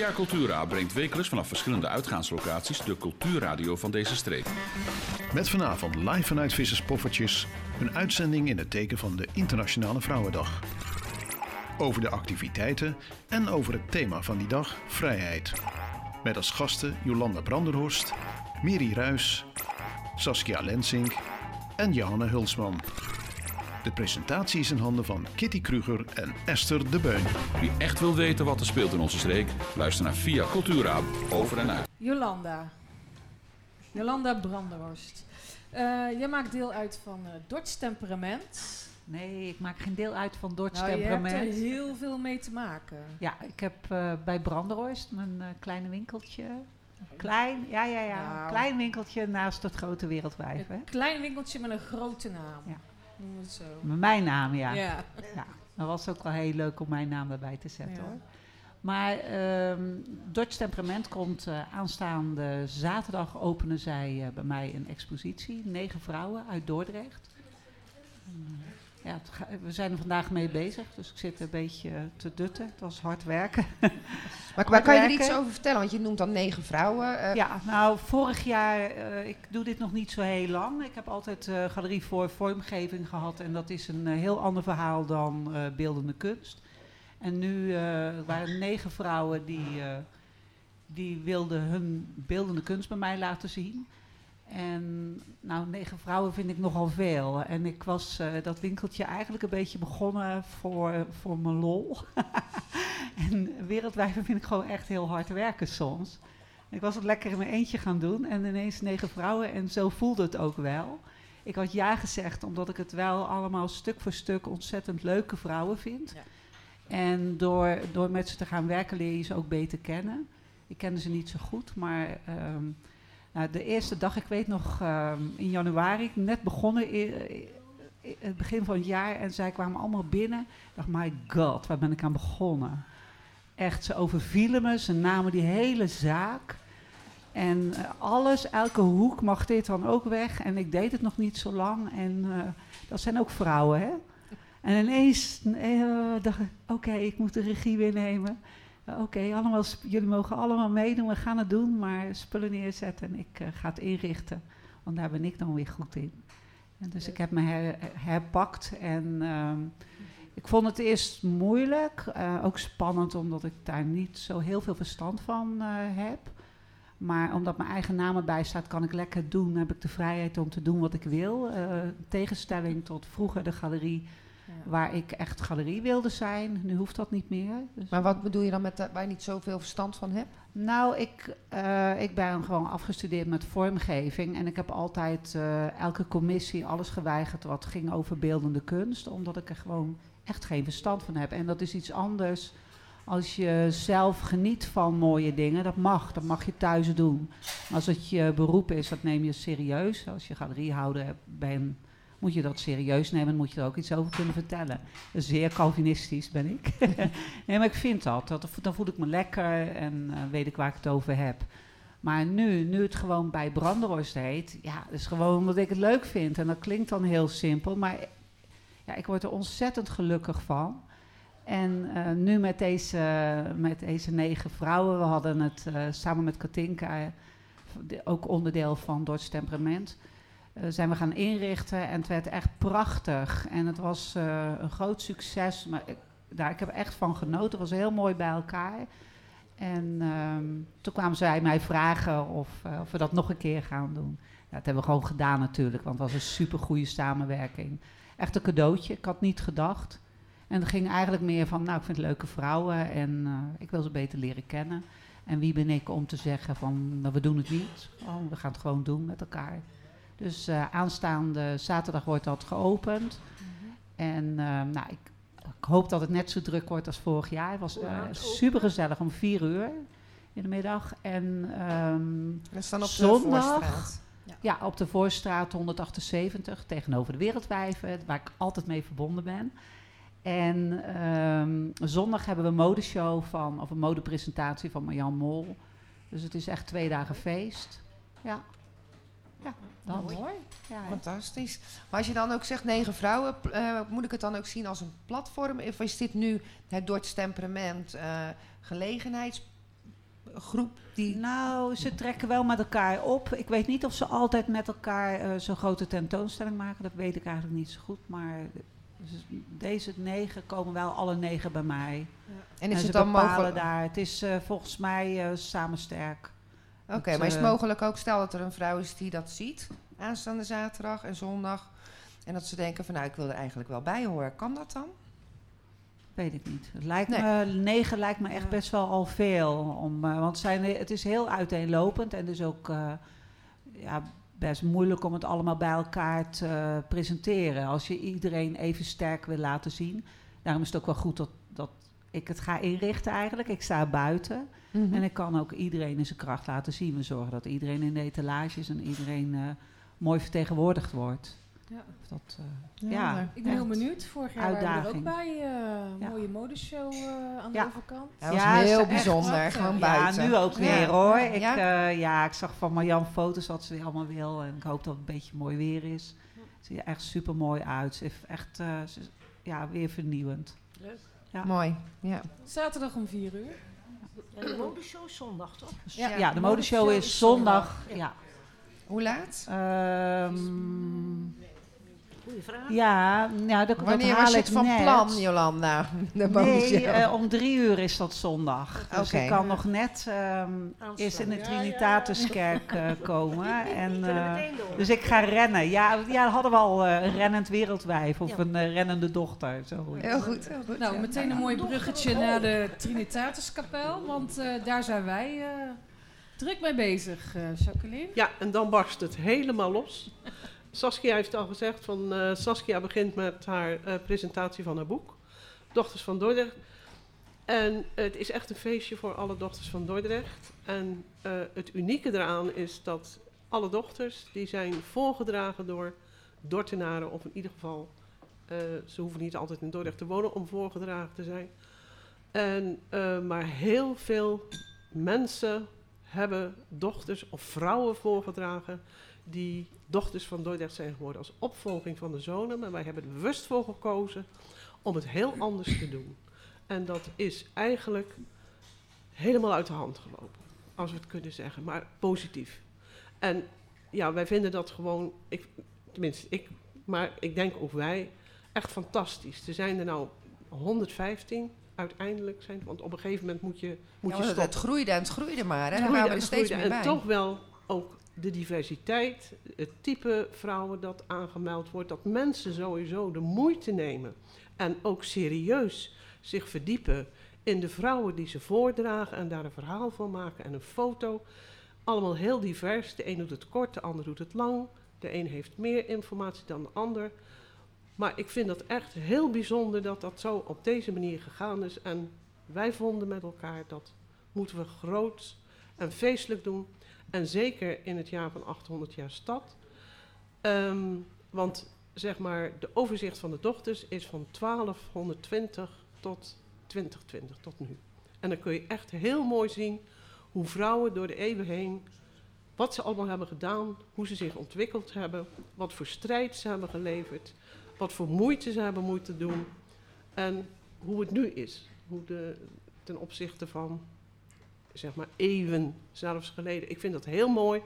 Via Cultura brengt wekelijks vanaf verschillende uitgaanslocaties de cultuurradio van deze streek. Met vanavond live vanuit Visserspoffertjes een uitzending in het teken van de Internationale Vrouwendag. Over de activiteiten en over het thema van die dag, vrijheid. Met als gasten Jolanda Branderhorst, Miri Ruis, Saskia Lensink en Johanne Hulsman. De presentatie is in handen van Kitty Kruger en Esther de Beun. Wie echt wil weten wat er speelt in onze streek, luister naar Via Cultura over en uit. Jolanda. Jolanda Branderhorst. Uh, jij maakt deel uit van uh, Temperament. Nee, ik maak geen deel uit van Dorts nou, Temperament. Je hebt er heel veel mee te maken. Ja, ik heb uh, bij Branderhorst mijn kleine winkeltje. Klein, ja, ja, ja. Nou. Klein winkeltje naast het grote wereldwijf. Een klein winkeltje met een grote naam. Ja. Noem het zo. Mijn naam, ja. Ja. ja. Dat was ook wel heel leuk om mijn naam erbij te zetten hoor. Maar um, Dutch Temperament komt uh, aanstaande zaterdag openen zij uh, bij mij een expositie. Negen vrouwen uit Dordrecht. Um, ja, we zijn er vandaag mee bezig, dus ik zit een beetje te dutten. Het was hard werken. Maar kan je er iets over vertellen? Want je noemt dan negen vrouwen. Uh, ja, nou, vorig jaar, uh, ik doe dit nog niet zo heel lang. Ik heb altijd uh, Galerie voor Vormgeving gehad. En dat is een heel ander verhaal dan beeldende kunst. En nu waren negen vrouwen die, die wilden hun beeldende kunst bij mij laten zien. En nou, negen vrouwen vind ik nogal veel. En ik was uh, dat winkeltje eigenlijk een beetje begonnen voor, voor mijn lol. en wereldwijven vind ik gewoon echt heel hard werken soms. Ik was het lekker in mijn eentje gaan doen en ineens negen vrouwen en zo voelde het ook wel. Ik had ja gezegd omdat ik het wel allemaal stuk voor stuk ontzettend leuke vrouwen vind. Ja. En door, door met ze te gaan werken leer je ze ook beter kennen. Ik kende ze niet zo goed, maar... Um, nou, de eerste dag, ik weet nog, uh, in januari, net begonnen, in, het begin van het jaar, en zij kwamen allemaal binnen. Ik dacht, my god, waar ben ik aan begonnen? Echt, ze overvielen me, ze namen die hele zaak. En uh, alles, elke hoek mag dit dan ook weg. En ik deed het nog niet zo lang. En uh, dat zijn ook vrouwen, hè? En ineens dacht ik, oké, ik moet de regie weer nemen. Oké, okay, allemaal, jullie mogen allemaal meedoen, we gaan het doen, maar spullen neerzetten en ik uh, ga het inrichten. Want daar ben ik dan weer goed in. En dus ik heb me her, herpakt en uh, ik vond het eerst moeilijk, uh, ook spannend omdat ik daar niet zo heel veel verstand van heb. Maar omdat mijn eigen naam erbij staat, kan ik lekker doen, heb ik de vrijheid om te doen wat ik wil. Tegenstelling tot vroeger de galerie ja. waar ik echt galerie wilde zijn. Nu hoeft dat niet meer. Dus maar wat bedoel je dan met dat waar je niet zoveel verstand van hebt? Nou, ik, uh, ik ben gewoon afgestudeerd met vormgeving. En ik heb altijd uh, elke commissie alles geweigerd wat ging over beeldende kunst. Omdat ik er gewoon echt geen verstand van heb. En dat is iets anders als je zelf geniet van mooie dingen. Dat mag, dat mag je thuis doen. Maar als het je beroep is, dat neem je serieus. Als je galeriehouder bent moet je dat serieus nemen en moet je er ook iets over kunnen vertellen. Zeer Calvinistisch ben ik. nee, maar ik vind dat. dat. Dan voel ik me lekker en uh, weet ik waar ik het over heb. Maar nu, nu het gewoon bij Branderhorst heet, ja, dat is gewoon omdat ik het leuk vind. En dat klinkt dan heel simpel, maar ja, ik word er ontzettend gelukkig van. En uh, nu met deze, met deze negen vrouwen, we hadden het uh, samen met Katinka, ook onderdeel van Dorts Temperament zijn we gaan inrichten en het werd echt prachtig. En het was uh, een groot succes. Maar ik, daar, ik heb er echt van genoten. Het was heel mooi bij elkaar. En um, toen kwamen zij mij vragen of, uh, of we dat nog een keer gaan doen. Ja, dat hebben we gewoon gedaan natuurlijk, want het was een super goede samenwerking. Echt een cadeautje, ik had niet gedacht. En het ging eigenlijk meer van, nou ik vind leuke vrouwen en ik wil ze beter leren kennen. En wie ben ik om te zeggen van, nou, we doen het niet. Oh, we gaan het gewoon doen met elkaar. Dus uh, aanstaande zaterdag wordt dat geopend. Mm-hmm. En uh, nou, ik, ik, hoop dat het net zo druk wordt als vorig jaar. Het was uh, super gezellig om vier uur in de middag. En um, dat is dan op zondag, de Voorstraat. Ja. ja, op de Voorstraat 178 tegenover de Wereldwijven, waar ik altijd mee verbonden ben. En um, zondag hebben we een modeshow van, of een modepresentatie van Marjan Mol. Dus het is echt twee dagen feest. Ja. Ja, dat. mooi. Ja, ja. Fantastisch. Maar als je dan ook zegt negen vrouwen, uh, moet ik het dan ook zien als een platform? Of is dit nu het Dorts temperament uh, groep die... Nou, ze trekken wel met elkaar op. Ik weet niet of ze altijd met elkaar eh, zo'n grote tentoonstelling maken. Dat weet ik eigenlijk niet zo goed. Maar dus deze negen komen wel alle negen bij mij. En is ze het dan mogelijk... daar. Het is eh, volgens mij eh, samen sterk. Oké, maar is het eh, mogelijk ook, stel dat er een vrouw is die dat ziet, aanstaande zaterdag en zondag, en dat ze denken van nou, ik wil er eigenlijk wel bij horen. Kan dat dan? Weet ik niet. Het lijkt Nee. me, negen lijkt me echt best wel al veel. Om, eh, want het zijn, het is heel uiteenlopend en dus ook eh, ja, best moeilijk om het allemaal bij elkaar te presenteren. Als je iedereen even sterk wil laten zien. Daarom is het ook wel goed dat ik het ga inrichten eigenlijk. Ik sta buiten en ik kan ook iedereen in zijn kracht laten zien. We zorgen dat iedereen in de etalages en iedereen eh, mooi vertegenwoordigd wordt. Ja. Dat, eh, Ja, ja, Ik ben heel benieuwd. Vorig jaar waren we er ook Uitdaging. bij. eh Ja. Mooie modeshow eh, aan Ja. de overkant. Dat was Ja, heel ze- echt bijzonder, gewoon Ja, buiten. Ja, nu ook Ja. weer hoor. Ik, Ja? ja? ja, ik zag van Marjan foto's wat ze allemaal wil. En ik hoop dat het een beetje mooi weer is. Het ziet er echt super mooi uit. Ze heeft echt eh, ze ja, weer vernieuwend. Ja. Mooi, ja. Zaterdag om 4 uur. En de modeshow is zondag, toch? Ja, ja, de modeshow is zondag. zondag, Ja. Hoe laat? Ehm, Goeie vraag. ja, ja, dat, dat Wanneer haal was het van net. plan, Jolanda? De Nee, eh, om drie uur is dat zondag. Dus ik kan nog net ehm eerst in de Trinitatuskerk eh, komen. En, eh, door. Dus ik ga rennen. Ja, ja hadden we al eh, een rennend wereldwijf of Ja. een rennende dochter. Zo. Heel goed, heel goed. Nou, ja. meteen een mooi bruggetje naar de Trinitatuskapel. Want eh, daar zijn wij eh, druk mee bezig, eh, Jacqueline. Ja, en dan barst het helemaal los. Saskia heeft al gezegd van eh, Saskia begint met haar eh, presentatie van haar boek, Dochters van Dordrecht. En het is echt een feestje voor alle dochters van Dordrecht. En eh, het unieke eraan is dat alle dochters, die zijn voorgedragen door Dortenaren, of in ieder geval, ze hoeven niet altijd in Dordrecht te wonen om voorgedragen te zijn. En, maar heel veel mensen hebben dochters of vrouwen voorgedragen die dochters van Dordrecht zijn geworden als opvolging van de zonen. Maar wij hebben er bewust voor gekozen om het heel anders te doen. En dat is eigenlijk helemaal uit de hand gelopen, als we het kunnen zeggen, maar positief. En ja, wij vinden dat gewoon, ik, tenminste ik, maar ik denk ook wij, echt fantastisch. Er zijn er nou 115 uiteindelijk, zijn, want op een gegeven moment moet je, moet Ja, je stoppen. het groeide en het groeide maar. Hè? Daar waren we en steeds meer En toch wel ook de diversiteit, het type vrouwen dat aangemeld wordt, dat mensen sowieso de moeite nemen en ook serieus zich verdiepen in de vrouwen die ze voordragen en daar een verhaal van maken en een foto. Allemaal heel divers. De een doet het kort, de ander doet het lang. De een heeft meer informatie dan de ander. Maar ik vind dat echt heel bijzonder dat dat zo op deze manier gegaan is. En wij vonden met elkaar dat moeten we groot en feestelijk doen. En zeker in het jaar van 800 jaar stad. Ehm, want zeg maar, de overzicht van de dochters is van 1220 tot 2020, tot nu. En dan kun je echt heel mooi zien hoe vrouwen door de eeuwen heen, wat ze allemaal hebben gedaan, hoe ze zich ontwikkeld hebben, wat voor strijd ze hebben geleverd, wat voor moeite ze hebben moeten doen en hoe het nu is. Hoe de, ten opzichte van, zeg maar, eeuwen zelfs geleden. Ik vind dat heel mooi.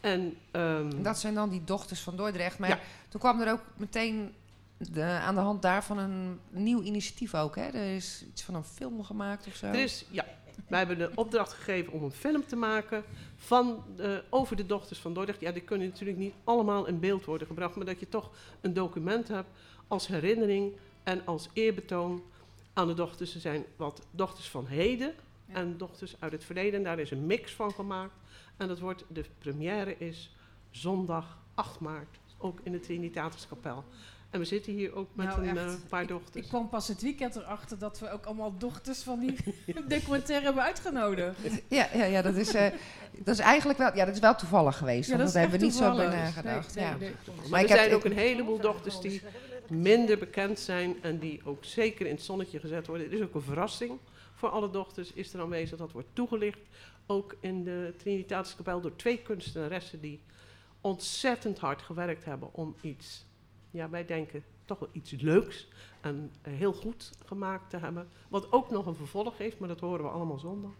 En, ehm, Dat zijn dan die dochters van Dordrecht. Maar Ja. toen kwam er ook meteen de, aan de hand daarvan een nieuw initiatief ook. Hè? Er is iets van een film gemaakt of zo. Er is, ja, wij hebben de opdracht gegeven om een film te maken van, over de dochters van Dordrecht. Ja, die kunnen natuurlijk niet allemaal in beeld worden gebracht, maar dat je toch een document hebt als herinnering en als eerbetoon aan de dochters. Er zijn wat dochters van heden Ja. en dochters uit het verleden. En daar is een mix van gemaakt. En dat wordt, de première is zondag 8 maart, ook in de Trinitatuskapel. En we zitten hier ook met Nou, een echt. eh, paar dochters. Ik kwam pas het weekend erachter dat we ook allemaal dochters van die documentaire hebben uitgenodigd. Ja, ja, ja, dat is, eh, dat is eigenlijk wel, ja, dat is wel toevallig geweest. want dat, hebben we niet zo bij nagedacht. Nee, ja. nee, nee. Maar er ik heb- zijn ook een heleboel dochters die minder bekend zijn en die ook zeker in het zonnetje gezet worden. Het is ook een verrassing voor alle dochters, is er aanwezig, dat wordt toegelicht. Ook in de Trinitatiskapel door twee kunstenaressen die ontzettend hard gewerkt hebben om iets, ja wij denken toch wel iets leuks en heel goed gemaakt te hebben. Wat ook nog een vervolg heeft, maar dat horen we allemaal zondag.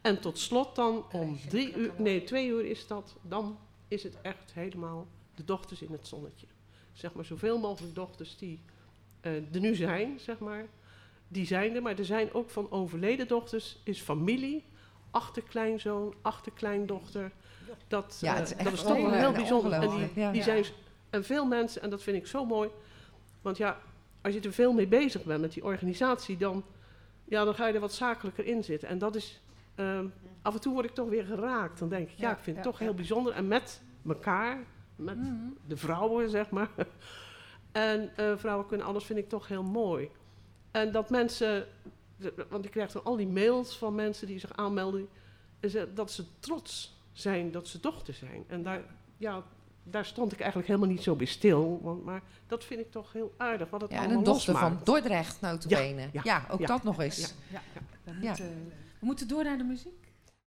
En tot slot dan om drie uur, nee, twee uur is dat, dan is het echt helemaal de dochters in het zonnetje. Zeg maar zoveel mogelijk dochters die eh, er nu zijn, zeg maar, die zijn er. Maar er zijn ook van overleden dochters, is familie, achterkleinzoon, achterkleindochter. Dat, Ja, eh, het is echt dat is toch wel heel bijzonder. En die, ongelooflijk, ja. die Ja. zijn, en veel mensen, en dat vind ik zo mooi, want ja, als je er veel mee bezig bent met die organisatie, dan, ja, dan ga je er wat zakelijker in zitten. En dat is, ehm, af en toe word ik toch weer geraakt. Dan denk ik, ja, Ja, ik vind het toch heel bijzonder. En met elkaar, met Mhm. de vrouwen, zeg maar. En eh, vrouwen kunnen alles, vind ik toch heel mooi. En dat mensen, want ik krijg dan al die mails van mensen die zich aanmelden, en ze- dat ze trots zijn dat ze dochter zijn. En daar, ja, daar stond ik eigenlijk helemaal niet zo bij stil. Want, maar dat vind ik toch heel aardig. Wat het Ja, en een dochter van. Dordrecht, notabene. Ja, ja, ook ja. dat nog eens. Ja. We Ja. moeten, we moeten door naar de muziek.